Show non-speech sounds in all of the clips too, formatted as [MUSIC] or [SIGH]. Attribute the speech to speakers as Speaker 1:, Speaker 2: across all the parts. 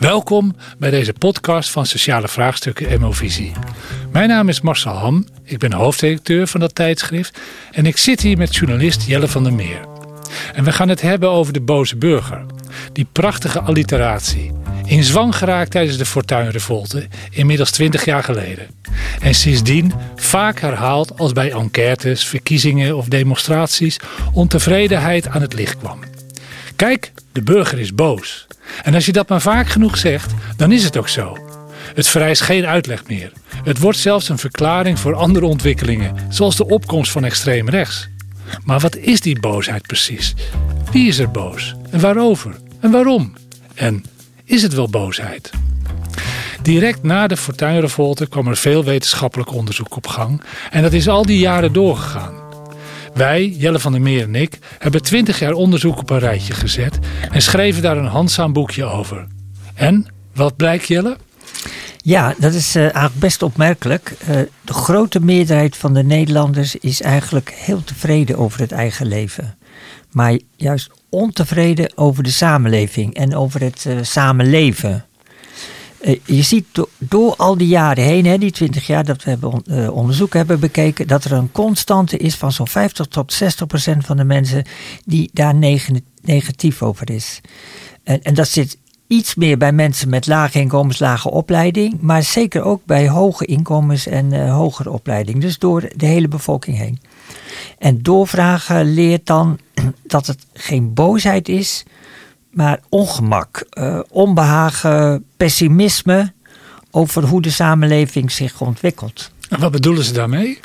Speaker 1: Welkom bij deze podcast van Sociale Vraagstukken MOVisie. Mijn naam is Marcel Ham, ik ben hoofdredacteur van dat tijdschrift en ik zit hier met journalist Jelle van der Meer. En we gaan het hebben over de boze burger. Die prachtige alliteratie. In zwang geraakt tijdens de Fortuinrevolte, inmiddels 20 jaar geleden. En sindsdien vaak herhaald als bij enquêtes, verkiezingen of demonstraties ontevredenheid aan het licht kwam. Kijk, de burger is boos. En als je dat maar vaak genoeg zegt, dan is het ook zo. Het vereist geen uitleg meer. Het wordt zelfs een verklaring voor andere ontwikkelingen, zoals de opkomst van extreem rechts. Maar wat is die boosheid precies? Wie is er boos? En waarover? En waarom? En is het wel boosheid? Direct na de Fortuynrevolte kwam er veel wetenschappelijk onderzoek op gang en dat is al die jaren doorgegaan. Wij, Jelle van der Meer en ik, hebben twintig jaar onderzoek op een rijtje gezet en schreven daar een handzaam boekje over. En, wat blijkt Jelle?
Speaker 2: Ja, dat is uh, eigenlijk best opmerkelijk. Uh, de grote meerderheid van de Nederlanders is eigenlijk heel tevreden over het eigen leven. Maar juist ontevreden over de samenleving en over het uh, samenleven. Je ziet do door al die jaren heen, hè, die 20 jaar dat we hebben on onderzoek hebben bekeken, dat er een constante is van zo'n 50 tot 60 procent van de mensen die daar neg negatief over is. En, en dat zit iets meer bij mensen met lage inkomens, lage opleiding, maar zeker ook bij hoge inkomens en uh, hogere opleiding. Dus door de hele bevolking heen. En doorvragen leert dan [CLEARS THROAT] dat het geen boosheid is, maar ongemak, uh, onbehagen, pessimisme over hoe de samenleving zich ontwikkelt.
Speaker 1: En wat bedoelen ze daarmee?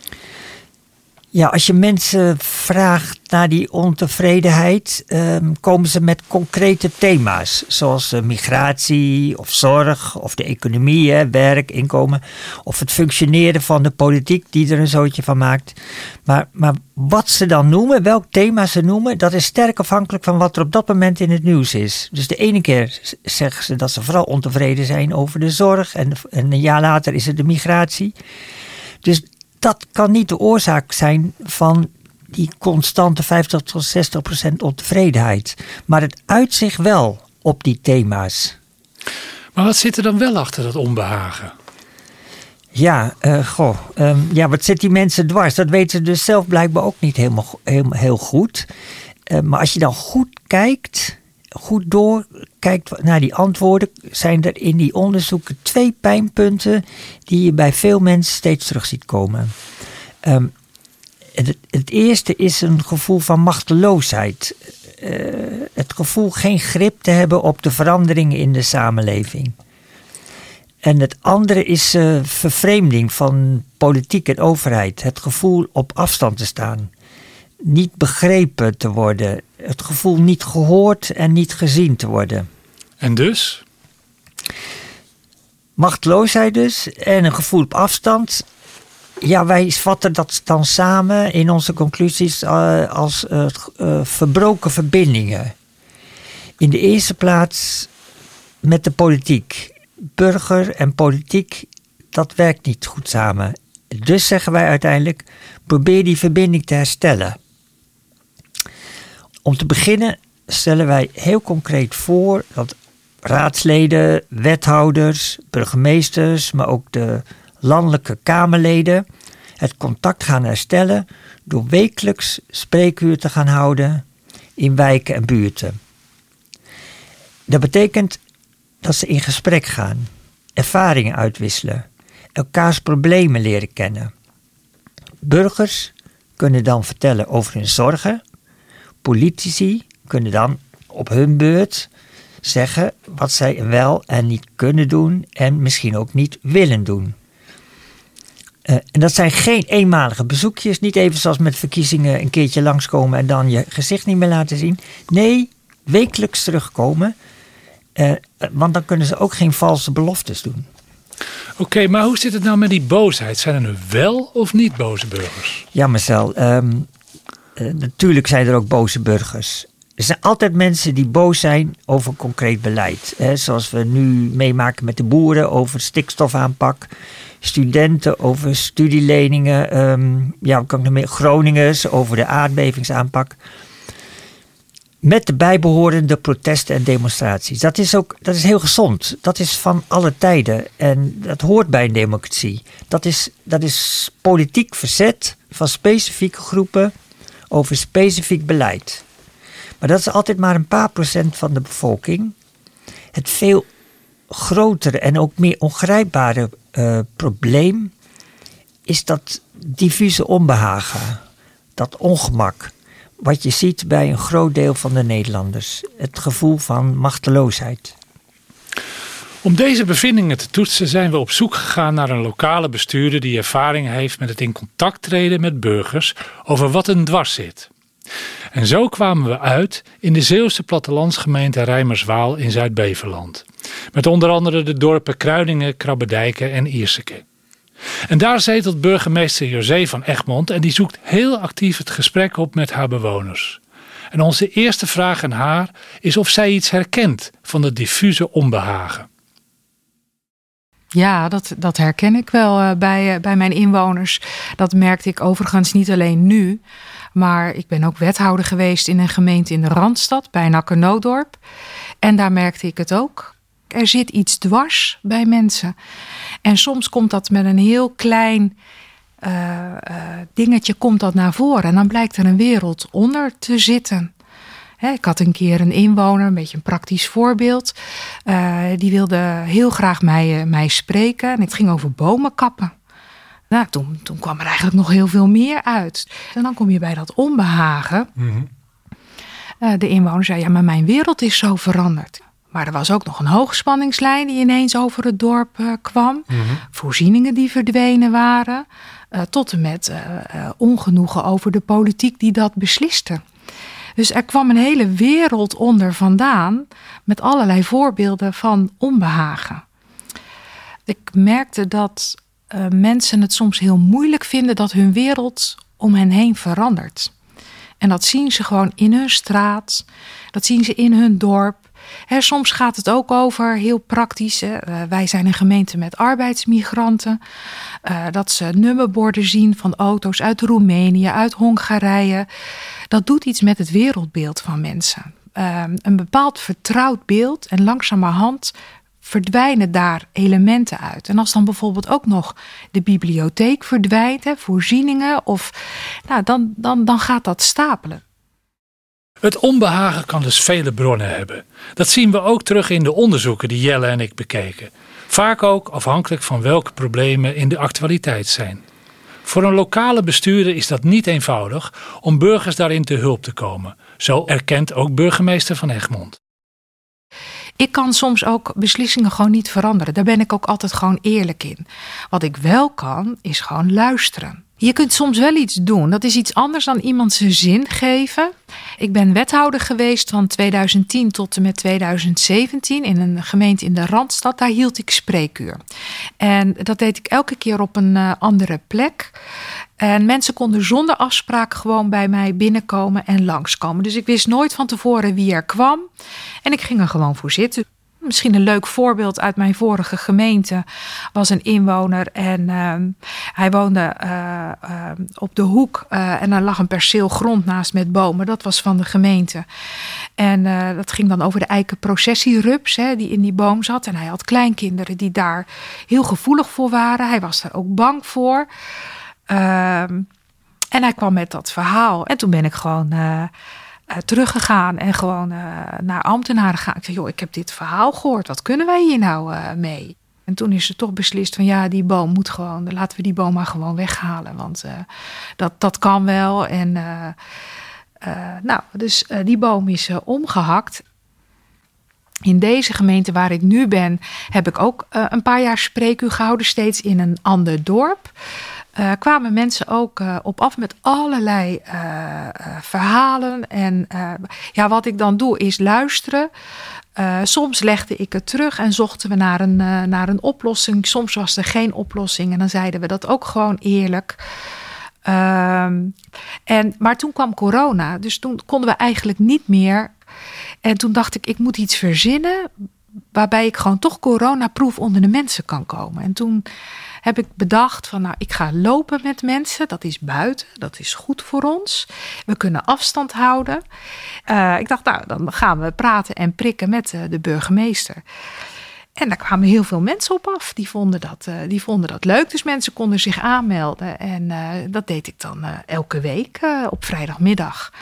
Speaker 2: Ja, als je mensen vraagt naar die ontevredenheid, um, komen ze met concrete thema's. Zoals uh, migratie of zorg of de economie, werk, inkomen. Of het functioneren van de politiek die er een zootje van maakt. Maar, maar wat ze dan noemen, welk thema ze noemen, dat is sterk afhankelijk van wat er op dat moment in het nieuws is. Dus de ene keer zeggen ze dat ze vooral ontevreden zijn over de zorg. En een jaar later is het de migratie. Dus dat kan niet de oorzaak zijn van die constante 50 tot 60 procent ontevredenheid. Maar het uit zich wel op die thema's.
Speaker 1: Maar wat zit er dan wel achter dat onbehagen?
Speaker 2: Ja, uh, goh. Um, ja, wat zit die mensen dwars? Dat weten ze dus zelf blijkbaar ook niet helemaal, heel, heel goed. Uh, maar als je dan goed kijkt, goed doorkijkt naar die antwoorden, zijn er in die onderzoeken twee pijnpunten die je bij veel mensen steeds terug ziet komen. Um, het, eerste is een gevoel van machteloosheid. Uh, het gevoel geen grip te hebben op de veranderingen in de samenleving. En het andere is uh, vervreemding van politiek en overheid. Het gevoel op afstand te staan. Niet begrepen te worden het gevoel niet gehoord en niet gezien te worden.
Speaker 1: En dus?
Speaker 2: Machteloosheid dus en een gevoel op afstand. Ja, wij vatten dat dan samen in onze conclusies uh, als uh, uh, verbroken verbindingen. In de eerste plaats met de politiek. Burger en politiek, dat werkt niet goed samen. Dus zeggen wij uiteindelijk, probeer die verbinding te herstellen. Om te beginnen stellen wij heel concreet voor dat raadsleden, wethouders, burgemeesters, maar ook de landelijke Kamerleden het contact gaan herstellen door wekelijks spreekuur te gaan houden in wijken en buurten. Dat betekent dat ze in gesprek gaan, ervaringen uitwisselen, elkaars problemen leren kennen. Burgers kunnen dan vertellen over hun zorgen, Politici kunnen dan op hun beurt zeggen wat zij wel en niet kunnen doen en misschien ook niet willen doen. Uh, en dat zijn geen eenmalige bezoekjes, niet even zoals met verkiezingen een keertje langskomen en dan je gezicht niet meer laten zien. Nee, wekelijks terugkomen, uh, want dan kunnen ze ook geen valse beloftes doen.
Speaker 1: Oké, okay, maar hoe zit het nou met die boosheid? Zijn er nu wel of niet boze burgers?
Speaker 2: Ja, Marcel. Um, uh, natuurlijk zijn er ook boze burgers. Er zijn altijd mensen die boos zijn over concreet beleid. Hè, zoals we nu meemaken met de boeren over stikstofaanpak. Studenten over studieleningen. Um, ja, kan ik meer? Groningers over de aardbevingsaanpak. Met de bijbehorende protesten en demonstraties. Dat is ook dat is heel gezond. Dat is van alle tijden. En dat hoort bij een democratie. Dat is, dat is politiek verzet van specifieke groepen over specifiek beleid. Maar dat is altijd maar een paar procent van de bevolking. Het veel grotere en ook meer ongrijpbare uh, probleem is dat diffuse onbehagen, dat ongemak, wat je ziet bij een groot deel van de Nederlanders. Het gevoel van machteloosheid.
Speaker 1: Om deze bevindingen te toetsen zijn we op zoek gegaan naar een lokale bestuurder die ervaring heeft met het in contact treden met burgers over wat een dwars zit. En zo kwamen we uit in de Zeeuwse plattelandsgemeente Rijmerswaal in Zuid-Beverland. Met onder andere de dorpen Kruidingen, Krabbedijken en Ierseke. En daar zetelt burgemeester José van Egmond en die zoekt heel actief het gesprek op met haar bewoners. En onze eerste vraag aan haar is of zij iets herkent van het diffuse onbehagen.
Speaker 3: Ja, dat, dat herken ik wel uh, bij, uh, bij mijn inwoners. Dat merkte ik overigens niet alleen nu. Maar ik ben ook wethouder geweest in een gemeente in de Randstad, bij Nakkernoodorp. En daar merkte ik het ook. Er zit iets dwars bij mensen. En soms komt dat met een heel klein uh, dingetje komt dat naar voren. En dan blijkt er een wereld onder te zitten. Ik had een keer een inwoner, een beetje een praktisch voorbeeld. Uh, die wilde heel graag mij, mij spreken. En het ging over bomen kappen. Nou, toen, toen kwam er eigenlijk nog heel veel meer uit. En dan kom je bij dat onbehagen. Mm de inwoner zei: Ja, maar mijn wereld is zo veranderd. Maar er was ook nog een hoogspanningslijn die ineens over het dorp kwam. Mm -hmm. Voorzieningen die verdwenen waren. Tot en met ongenoegen over de politiek die dat besliste. Dus er kwam een hele wereld onder vandaan. Met allerlei voorbeelden van onbehagen. Ik merkte dat mensen het soms heel moeilijk vinden dat hun wereld om hen heen verandert. En dat zien ze gewoon in hun straat. Dat zien ze in hun dorp. Soms gaat het ook over, heel praktisch, uh, wij zijn een gemeente met arbeidsmigranten, uh, dat ze nummerborden zien van auto's uit Roemenië, uit Hongarije. Dat doet iets met het wereldbeeld van mensen. Uh, een bepaald vertrouwd beeld en langzamerhand verdwijnen daar elementen uit. En als dan bijvoorbeeld ook nog de bibliotheek verdwijnt, hè, voorzieningen, of, nou, dan, dan, dan gaat dat stapelen.
Speaker 1: Het onbehagen kan dus vele bronnen hebben. Dat zien we ook terug in de onderzoeken die Jelle en ik bekeken. Vaak ook afhankelijk van welke problemen in de actualiteit zijn. Voor een lokale bestuurder is dat niet eenvoudig om burgers daarin te hulp te komen. Zo erkent ook burgemeester van Egmond.
Speaker 3: Ik kan soms ook beslissingen gewoon niet veranderen. Daar ben ik ook altijd gewoon eerlijk in. Wat ik wel kan, is gewoon luisteren. Je kunt soms wel iets doen. Dat is iets anders dan iemand zijn zin geven. Ik ben wethouder geweest van 2010 tot en met 2017 in een gemeente in de Randstad. Daar hield ik spreekuur. En dat deed ik elke keer op een uh, andere plek. En mensen konden zonder afspraak gewoon bij mij binnenkomen en langskomen. Dus ik wist nooit van tevoren wie er kwam. En ik ging er gewoon voor zitten. Misschien een leuk voorbeeld uit mijn vorige gemeente was een inwoner en uh, hij woonde uh, uh, op de hoek en er lag een perceel grond naast met bomen. Dat was van de gemeente. En dat ging dan over de eikenprocessierups hè, die in die boom zat. En hij had kleinkinderen die daar heel gevoelig voor waren. Hij was er ook bang voor. Ehm, en hij kwam met dat verhaal. En toen ben ik gewoon uh, teruggegaan en gewoon uh, naar ambtenaren gaan. Ik zei, joh, ik heb dit verhaal gehoord. Wat kunnen wij hier nou uh, mee? En toen is er toch beslist van ja, die boom moet gewoon, laten we die boom maar gewoon weghalen. Want dat, dat kan wel. En nou, dus die boom is omgehakt. In deze gemeente waar ik nu ben, heb ik ook een paar jaar spreekuur gehouden, steeds in een ander dorp uh, kwamen mensen ook uh, op af met allerlei uh, verhalen. En ja, wat ik dan doe is luisteren. soms legde ik het terug en zochten we naar een, naar een oplossing. Soms was er geen oplossing en dan zeiden we dat ook gewoon eerlijk. Ehm, en, maar toen kwam corona, dus toen konden we eigenlijk niet meer. En toen dacht ik, ik moet iets verzinnen waarbij ik gewoon toch coronaproof onder de mensen kan komen. En toen heb ik bedacht van nou, ik ga lopen met mensen. Dat is buiten, dat is goed voor ons. We kunnen afstand houden. Uh, ik dacht nou, dan gaan we praten en prikken met uh, de burgemeester. En daar kwamen heel veel mensen op af. Die vonden dat, uh, die vonden dat leuk. Dus mensen konden zich aanmelden. En dat deed ik dan elke week op vrijdagmiddag.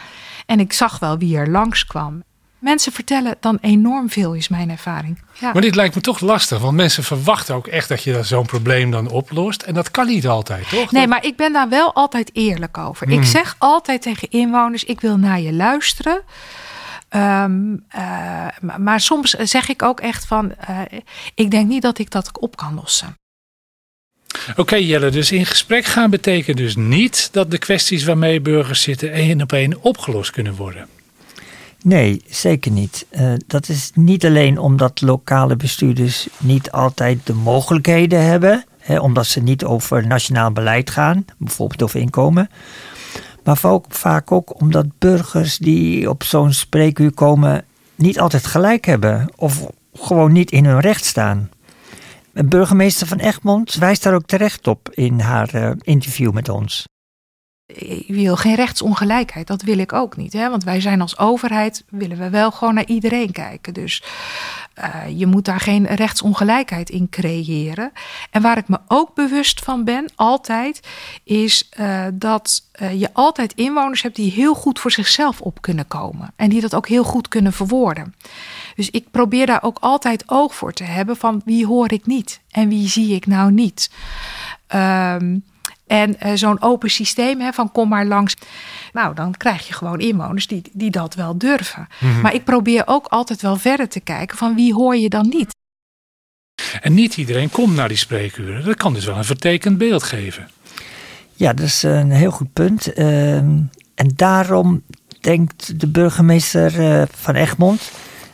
Speaker 3: En ik zag wel wie er langskwam. Mensen vertellen dan enorm veel, is mijn ervaring.
Speaker 1: Ja. Maar dit lijkt me toch lastig, want mensen verwachten ook echt dat je zo'n probleem dan oplost. En dat kan niet altijd, toch?
Speaker 3: Nee, maar ik ben daar wel altijd eerlijk over. Ik hmm. zeg altijd tegen inwoners: ik wil naar je luisteren. Um, uh, maar soms zeg ik ook echt van: uh, ik denk niet dat ik dat op kan lossen.
Speaker 1: Oké Jelle, dus in gesprek gaan betekent dus niet dat de kwesties waarmee burgers zitten één op één opgelost kunnen worden.
Speaker 2: Nee, zeker niet. Uh, dat is niet alleen omdat lokale bestuurders niet altijd de mogelijkheden hebben, hè, omdat ze niet over nationaal beleid gaan, bijvoorbeeld over inkomen. Maar vaak ook omdat burgers die op zo'n spreekuur komen niet altijd gelijk hebben of gewoon niet in hun recht staan. Burgemeester van Egmond wijst daar ook terecht op in haar uh, interview met ons.
Speaker 3: Ik wil geen rechtsongelijkheid, dat wil ik ook niet. Hè? Want wij zijn als overheid, willen we wel gewoon naar iedereen kijken. Dus uh, je moet daar geen rechtsongelijkheid in creëren. En waar ik me ook bewust van ben, altijd, is uh, dat uh, je altijd inwoners hebt die heel goed voor zichzelf op kunnen komen. En die dat ook heel goed kunnen verwoorden. Dus ik probeer daar ook altijd oog voor te hebben van wie hoor ik niet en wie zie ik nou niet. Um, en uh, zo'n open systeem hè, van kom maar langs. Nou, dan krijg je gewoon inwoners die, die dat wel durven. Mm -hmm. Maar ik probeer ook altijd wel verder te kijken van wie hoor je dan niet.
Speaker 1: En niet iedereen komt naar die spreekuren. Dat kan dus wel een vertekend beeld geven.
Speaker 2: Ja, dat is een heel goed punt. Uh, en daarom denkt de burgemeester uh, van Egmond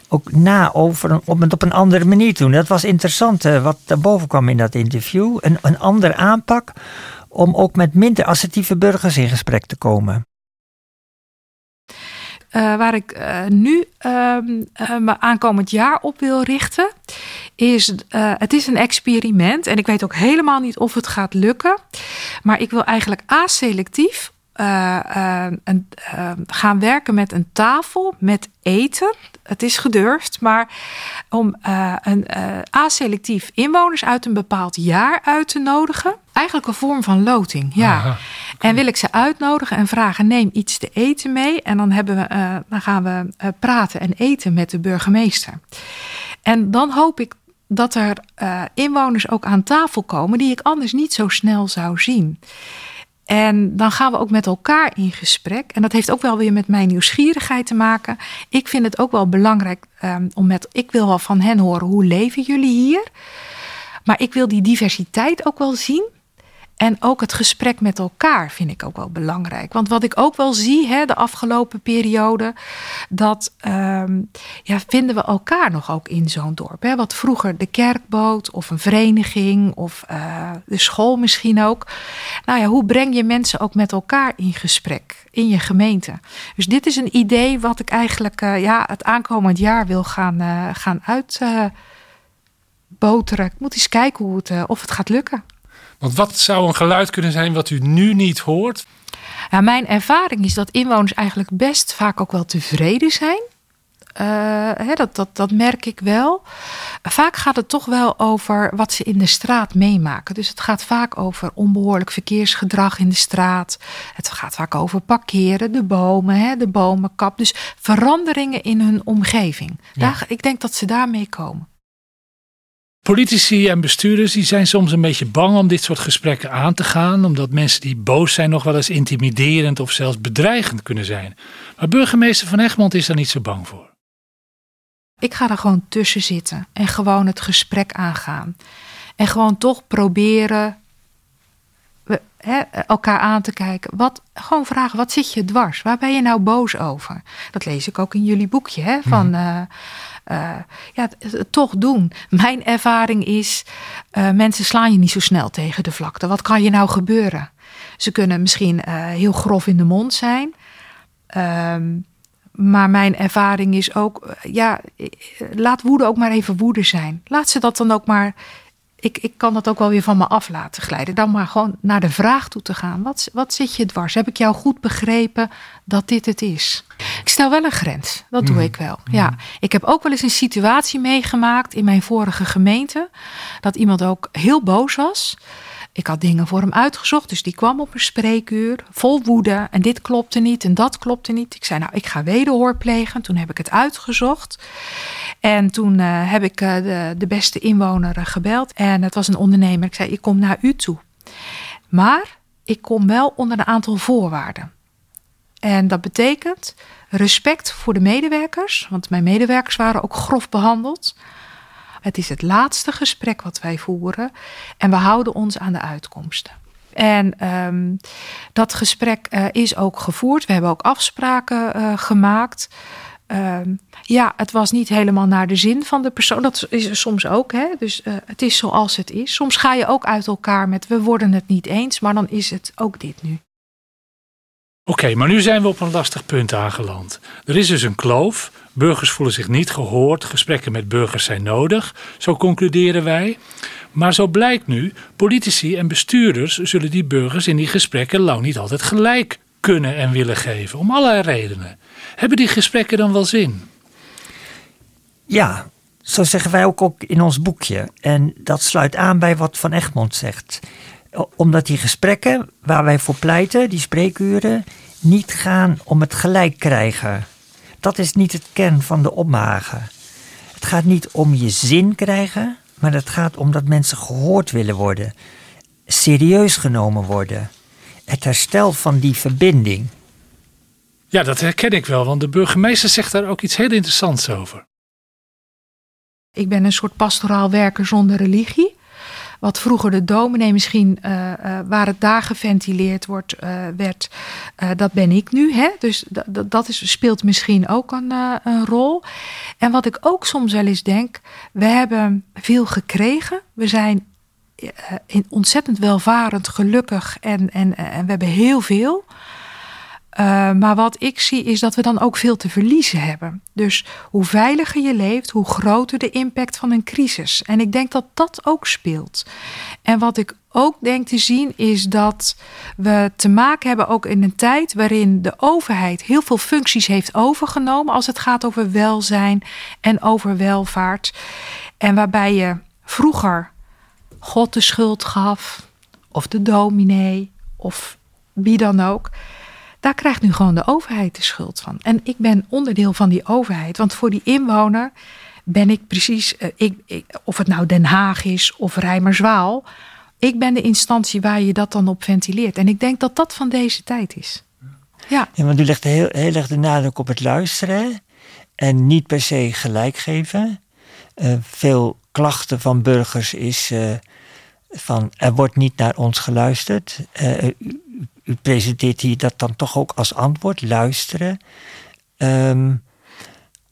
Speaker 2: ook na over een, om het op een andere manier te doen. Dat was interessant uh, wat daarboven kwam in dat interview. Een, een andere aanpak om ook met minder assertieve burgers in gesprek te komen?
Speaker 3: Uh, waar ik uh, nu uh, me aankomend jaar op wil richten, is het is een experiment en ik weet ook helemaal niet of het gaat lukken. Maar ik wil eigenlijk aselectief gaan werken met een tafel met eten het is gedurfd, maar om een aselectief inwoners uit een bepaald jaar uit te nodigen. Eigenlijk een vorm van loting, ja. Aha, En wil ik ze uitnodigen en vragen: neem iets te eten mee. En dan, hebben we, uh, dan gaan we praten en eten met de burgemeester. En dan hoop ik dat er inwoners ook aan tafel komen die ik anders niet zo snel zou zien. En dan gaan we ook met elkaar in gesprek. En dat heeft ook wel weer met mijn nieuwsgierigheid te maken. Ik vind het ook wel belangrijk um, om met. Ik wil wel van hen horen hoe leven jullie hier. Maar ik wil die diversiteit ook wel zien. En ook het gesprek met elkaar vind ik ook wel belangrijk. Want wat ik ook wel zie hè, de afgelopen periode, dat um, ja, vinden we elkaar nog ook in zo'n dorp. Hè? Wat vroeger de kerkboot of een vereniging of uh, de school misschien ook. Nou ja, hoe breng je mensen ook met elkaar in gesprek in je gemeente? Dus dit is een idee wat ik eigenlijk uh, ja, het aankomend jaar wil gaan, uh, gaan uitboteren. ik moet eens kijken hoe het, of het gaat lukken.
Speaker 1: Want wat zou een geluid kunnen zijn wat u nu niet hoort?
Speaker 3: Ja, mijn ervaring is dat inwoners eigenlijk best vaak ook wel tevreden zijn. Uh, hè, dat, dat, dat merk ik wel. Vaak gaat het toch wel over wat ze in de straat meemaken. Dus het gaat vaak over onbehoorlijk verkeersgedrag in de straat. Het gaat vaak over parkeren, de bomen, hè, de bomenkap. Dus veranderingen in hun omgeving. Ja. Daar, ik denk dat ze daarmee komen.
Speaker 1: Politici en bestuurders die zijn soms een beetje bang om dit soort gesprekken aan te gaan, omdat mensen die boos zijn nog wel eens intimiderend of zelfs bedreigend kunnen zijn. Maar burgemeester van Egmond is daar niet zo bang voor.
Speaker 3: Ik ga er gewoon tussen zitten en gewoon het gesprek aangaan. En gewoon toch proberen he, elkaar aan te kijken. Wat, gewoon vragen, wat zit je dwars? Waar ben je nou boos over? Dat lees ik ook in jullie boekje. Hè, van, mm. uh, uh, ja, toch doen. Mijn ervaring is, uh, mensen slaan je niet zo snel tegen de vlakte. Wat kan je nou gebeuren? Ze kunnen misschien heel grof in de mond zijn. Um, maar mijn ervaring is ook, ja, laat woede ook maar even woede zijn. Laat ze dat dan ook maar ik, ik kan dat ook wel weer van me af laten glijden. Dan maar gewoon naar de vraag toe te gaan. Wat, wat zit je dwars? Heb ik jou goed begrepen dat dit het is? Ik stel wel een grens. Dat doe
Speaker 1: Mm.
Speaker 3: ik wel. Ja, ik heb ook wel eens een situatie meegemaakt in mijn vorige gemeente. Dat iemand ook heel boos was. Ik had dingen voor hem uitgezocht, dus die kwam op een spreekuur vol woede. En dit klopte niet en dat klopte niet. Ik zei, nou, ik ga wederhoor plegen. Toen heb ik het uitgezocht. En toen eh, heb ik eh, de, de beste inwoner eh, gebeld. En het was een ondernemer. Ik zei, ik kom naar u toe. Maar ik kom wel onder een aantal voorwaarden. En dat betekent respect voor de medewerkers. Want mijn medewerkers waren ook grof behandeld. Het is het laatste gesprek wat wij voeren. En we houden ons aan de uitkomsten. En ehm, dat gesprek eh, is ook gevoerd. We hebben ook afspraken eh, gemaakt. Ehm, ja, het was niet helemaal naar de zin van de persoon. Dat is er soms ook. Hè? Dus eh, het is zoals het is. Soms ga je ook uit elkaar met we worden het niet eens. Maar dan is het ook dit nu.
Speaker 1: Oké, maar nu zijn we op een lastig punt aangeland. Er is dus een kloof. Burgers voelen zich niet gehoord. Gesprekken met burgers zijn nodig. Zo concluderen wij. Maar zo blijkt nu, politici en bestuurders zullen die burgers in die gesprekken lang niet altijd gelijk kunnen en willen geven. Om allerlei redenen. Hebben die gesprekken dan wel zin?
Speaker 2: Ja, zo zeggen wij ook, ook in ons boekje. En dat sluit aan bij wat Van Egmond zegt. Omdat die gesprekken waar wij voor pleiten, die spreekuren, niet gaan om het gelijk krijgen. Dat is niet het kern van de opmagen. Het gaat niet om je zin krijgen, maar het gaat om dat mensen gehoord willen worden, serieus genomen worden. Het herstel van die verbinding.
Speaker 1: Ja, dat herken ik wel, want de burgemeester zegt daar ook iets heel interessants over.
Speaker 3: Ik ben een soort pastoraal werker zonder religie. Wat vroeger de dominee misschien, eh, eh, waar het daar geventileerd wordt, eh, werd, dat ben ik nu. Hè? Dus dat, is, speelt misschien ook een, een rol. En wat ik ook soms wel eens denk, we hebben veel gekregen. We zijn in ontzettend welvarend, gelukkig en, en, en we hebben heel veel. Uh, maar wat ik zie is dat we dan ook veel te verliezen hebben. Dus hoe veiliger je leeft, hoe groter de impact van een crisis. En ik denk dat dat ook speelt. En wat ik ook denk te zien is dat we te maken hebben ook in een tijd waarin de overheid heel veel functies heeft overgenomen als het gaat over welzijn en over welvaart. En waarbij je vroeger God de schuld gaf, of de dominee, of wie dan ook. Daar krijgt nu gewoon de overheid de schuld van. En ik ben onderdeel van die overheid. Want voor die inwoner ben ik precies, uh, ik, of het nou Den Haag is of Rijmerswaal. Ik ben de instantie waar je dat dan op ventileert. En ik denk dat dat van deze tijd is. Ja,
Speaker 2: ja want u legt heel, heel erg de nadruk op het luisteren. En niet per se gelijk geven. Uh, veel klachten van burgers is uh, van er wordt niet naar ons geluisterd. Uh, u, presenteert hier dat dan toch ook als antwoord, luisteren. Um,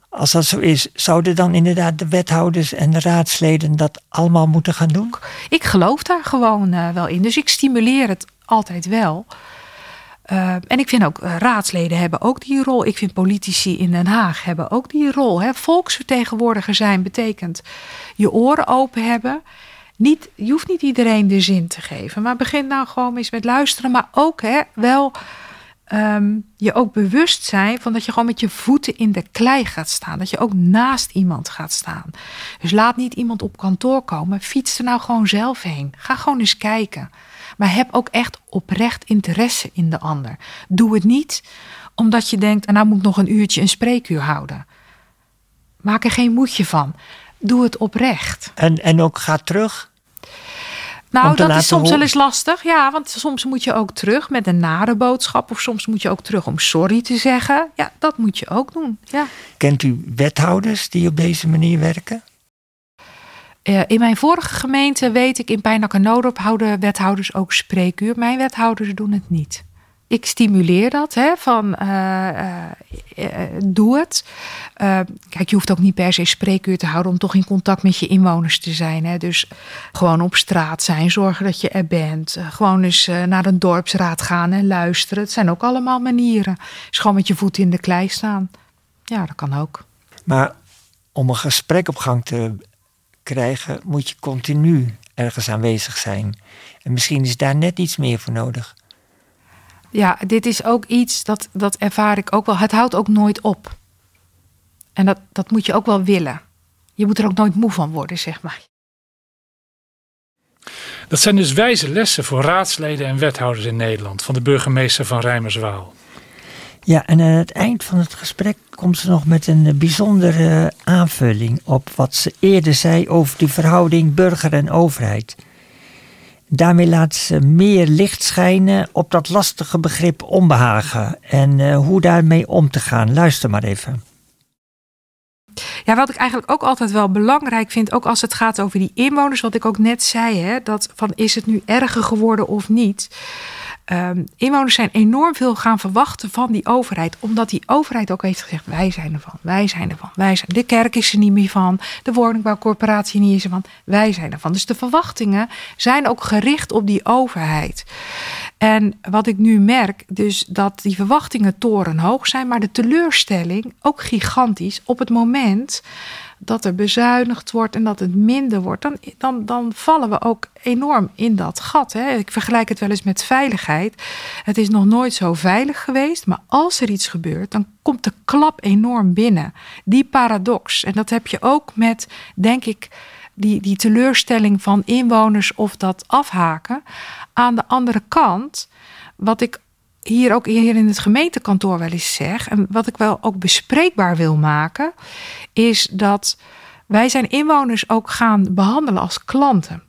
Speaker 2: als dat zo is, zouden dan inderdaad de wethouders en de raadsleden dat allemaal moeten gaan doen?
Speaker 3: Ik geloof daar gewoon uh, wel in. Dus ik stimuleer het altijd wel. Uh, en ik vind ook uh, raadsleden hebben ook die rol. Ik vind politici in Den Haag hebben ook die rol. Hè. Volksvertegenwoordiger zijn betekent je oren open hebben. Niet, je hoeft niet iedereen de zin te geven. Maar begin nou gewoon eens met luisteren. Maar ook hè, wel um, je ook bewust zijn van dat je gewoon met je voeten in de klei gaat staan. Dat je ook naast iemand gaat staan. Dus laat niet iemand op kantoor komen. Fiets er nou gewoon zelf heen. Ga gewoon eens kijken. Maar heb ook echt oprecht interesse in de ander. Doe het niet omdat je denkt, nou moet ik nog een uurtje een spreekuur houden. Maak er geen moedje van. Doe het oprecht.
Speaker 2: En, en ook ga terug.
Speaker 3: Nou, dat is soms wel eens lastig. Ja, want soms moet je ook terug met een nare boodschap. Of soms moet je ook terug om sorry te zeggen. Ja, dat moet je ook doen. Ja.
Speaker 2: Kent u wethouders die op deze manier werken?
Speaker 3: Uh, in mijn vorige gemeente weet ik, in Pijnak en Noodorp houden wethouders ook spreekuur. Mijn wethouders doen het niet. Ik stimuleer dat, hè, van uh, uh, doe het. kijk, je hoeft ook niet per se spreekuur te houden om toch in contact met je inwoners te zijn. Hè. Dus gewoon op straat zijn, zorgen dat je er bent. gewoon eens naar een dorpsraad gaan en luisteren. Het zijn ook allemaal manieren. Dus gewoon met je voet in de klei staan. Ja, dat kan ook.
Speaker 2: Maar om een gesprek op gang te krijgen, moet je continu ergens aanwezig zijn. En misschien is daar net iets meer voor nodig.
Speaker 3: Ja, dit is ook iets dat, dat ervaar ik ook wel. Het houdt ook nooit op. En dat, dat moet je ook wel willen. Je moet er ook nooit moe van worden, zeg maar.
Speaker 1: Dat zijn dus wijze lessen voor raadsleden en wethouders in Nederland van de burgemeester van Rijmerswaal.
Speaker 2: Ja, en aan het eind van het gesprek komt ze nog met een bijzondere aanvulling op wat ze eerder zei over de verhouding burger en overheid. Daarmee laat ze meer licht schijnen op dat lastige begrip onbehagen en uh, hoe daarmee om te gaan. Luister maar even.
Speaker 3: Ja, wat ik eigenlijk ook altijd wel belangrijk vind, ook als het gaat over die inwoners, wat ik ook net zei, hè, dat van is het nu erger geworden of niet. Um, inwoners zijn enorm veel gaan verwachten van die overheid. Omdat die overheid ook heeft gezegd: wij zijn ervan, wij zijn ervan, wij zijn. De kerk is er niet meer van, de woningbouwcorporatie niet is van, wij zijn ervan. Dus de verwachtingen zijn ook gericht op die overheid. En wat ik nu merk, dus dat die verwachtingen torenhoog zijn, maar de teleurstelling ook gigantisch op het moment dat er bezuinigd wordt en dat het minder wordt, dan, dan, dan vallen we ook enorm in dat gat. Hè. Ik vergelijk het wel eens met veiligheid. Het is nog nooit zo veilig geweest, maar als er iets gebeurt, dan komt de klap enorm binnen. Die paradox. En dat heb je ook met, denk ik, die, die teleurstelling van inwoners of dat afhaken. Aan de andere kant, wat ik hier ook hier in het gemeentekantoor wel eens zeg, en wat ik wel ook bespreekbaar wil maken, is dat wij zijn inwoners ook gaan behandelen als klanten.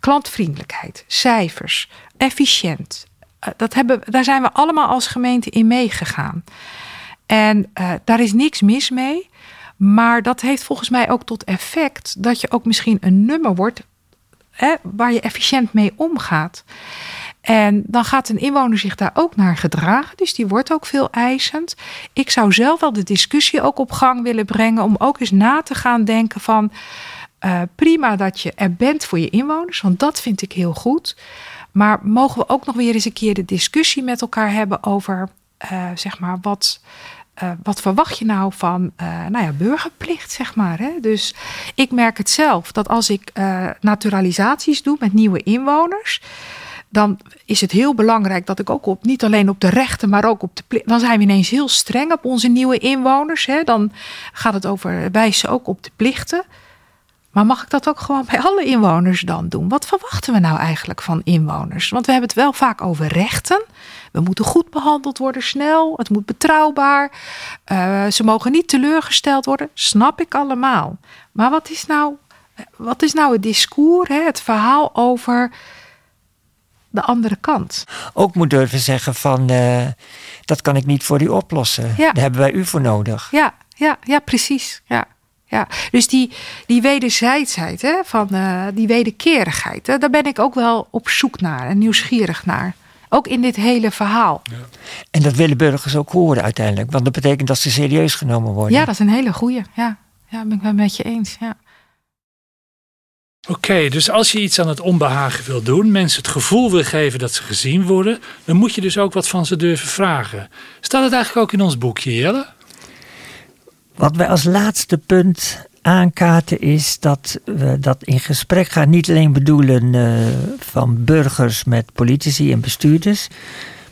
Speaker 3: Klantvriendelijkheid, cijfers, efficiënt. Eh, dat hebben, daar zijn we allemaal als gemeente in meegegaan. En uh, daar is niks mis mee. Maar dat heeft volgens mij ook tot effect dat je ook misschien een nummer wordt hè, waar je efficiënt mee omgaat. En dan gaat een inwoner zich daar ook naar gedragen. Dus die wordt ook veel eisend. Ik zou zelf wel de discussie ook op gang willen brengen. Om ook eens na te gaan denken van. Uh, prima dat je er bent voor je inwoners. Want dat vind ik heel goed. Maar mogen we ook nog weer eens een keer de discussie met elkaar hebben over. Uh, zeg maar wat. Uh, wat verwacht je nou van nou ja, burgerplicht, zeg maar. Hè? Dus ik merk het zelf dat als ik naturalisaties doe met nieuwe inwoners dan is het heel belangrijk dat ik ook op, niet alleen op de rechten, maar ook op de Dan zijn we ineens heel streng op onze nieuwe inwoners. Hè? Dan gaat het over wijzen ook op de plichten. Maar mag ik dat ook gewoon bij alle inwoners dan doen? Wat verwachten we nou eigenlijk van inwoners? Want we hebben het wel vaak over rechten. We moeten goed behandeld worden, snel. Het moet betrouwbaar. Uh, ze mogen niet teleurgesteld worden. Snap ik allemaal. Maar wat is nou, wat is nou het discours, hè? het verhaal over de andere kant.
Speaker 2: Ook moet durven zeggen van uh, dat kan ik niet voor u oplossen. Ja. Daar hebben wij u voor nodig.
Speaker 3: Ja, ja, ja precies. Ja. Ja, dus die, die wederzijdsheid, hè, van, uh, die wederkerigheid, hè, daar ben ik ook wel op zoek naar en nieuwsgierig naar. Ook in dit hele verhaal. Ja.
Speaker 2: En dat willen burgers ook horen uiteindelijk, want dat betekent dat ze serieus genomen worden.
Speaker 3: Ja, dat is een hele goeie. Ja, ja ben ik wel met je eens. Ja.
Speaker 1: Oké, dus als je iets aan het onbehagen wil doen, mensen het gevoel wil geven dat ze gezien worden, dan moet je dus ook wat van ze durven vragen. Staat het eigenlijk ook in ons boekje, Jelle?
Speaker 2: Wat wij als laatste punt aankaarten is dat we dat in gesprek gaan niet alleen bedoelen uh, van burgers met politici en bestuurders,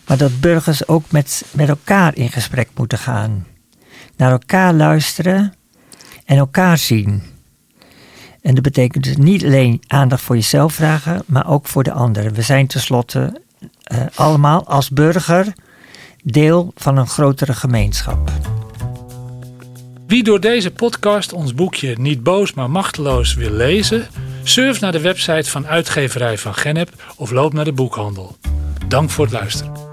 Speaker 2: maar dat burgers ook met, met elkaar in gesprek moeten gaan. Naar elkaar luisteren en elkaar zien. En dat betekent dus niet alleen aandacht voor jezelf vragen, maar ook voor de anderen. We zijn tenslotte uh, allemaal als burger deel van een grotere gemeenschap.
Speaker 1: Wie door deze podcast ons boekje Niet boos maar machteloos wil lezen, surf naar de website van uitgeverij van Gennep of loop naar de boekhandel. Dank voor het luisteren.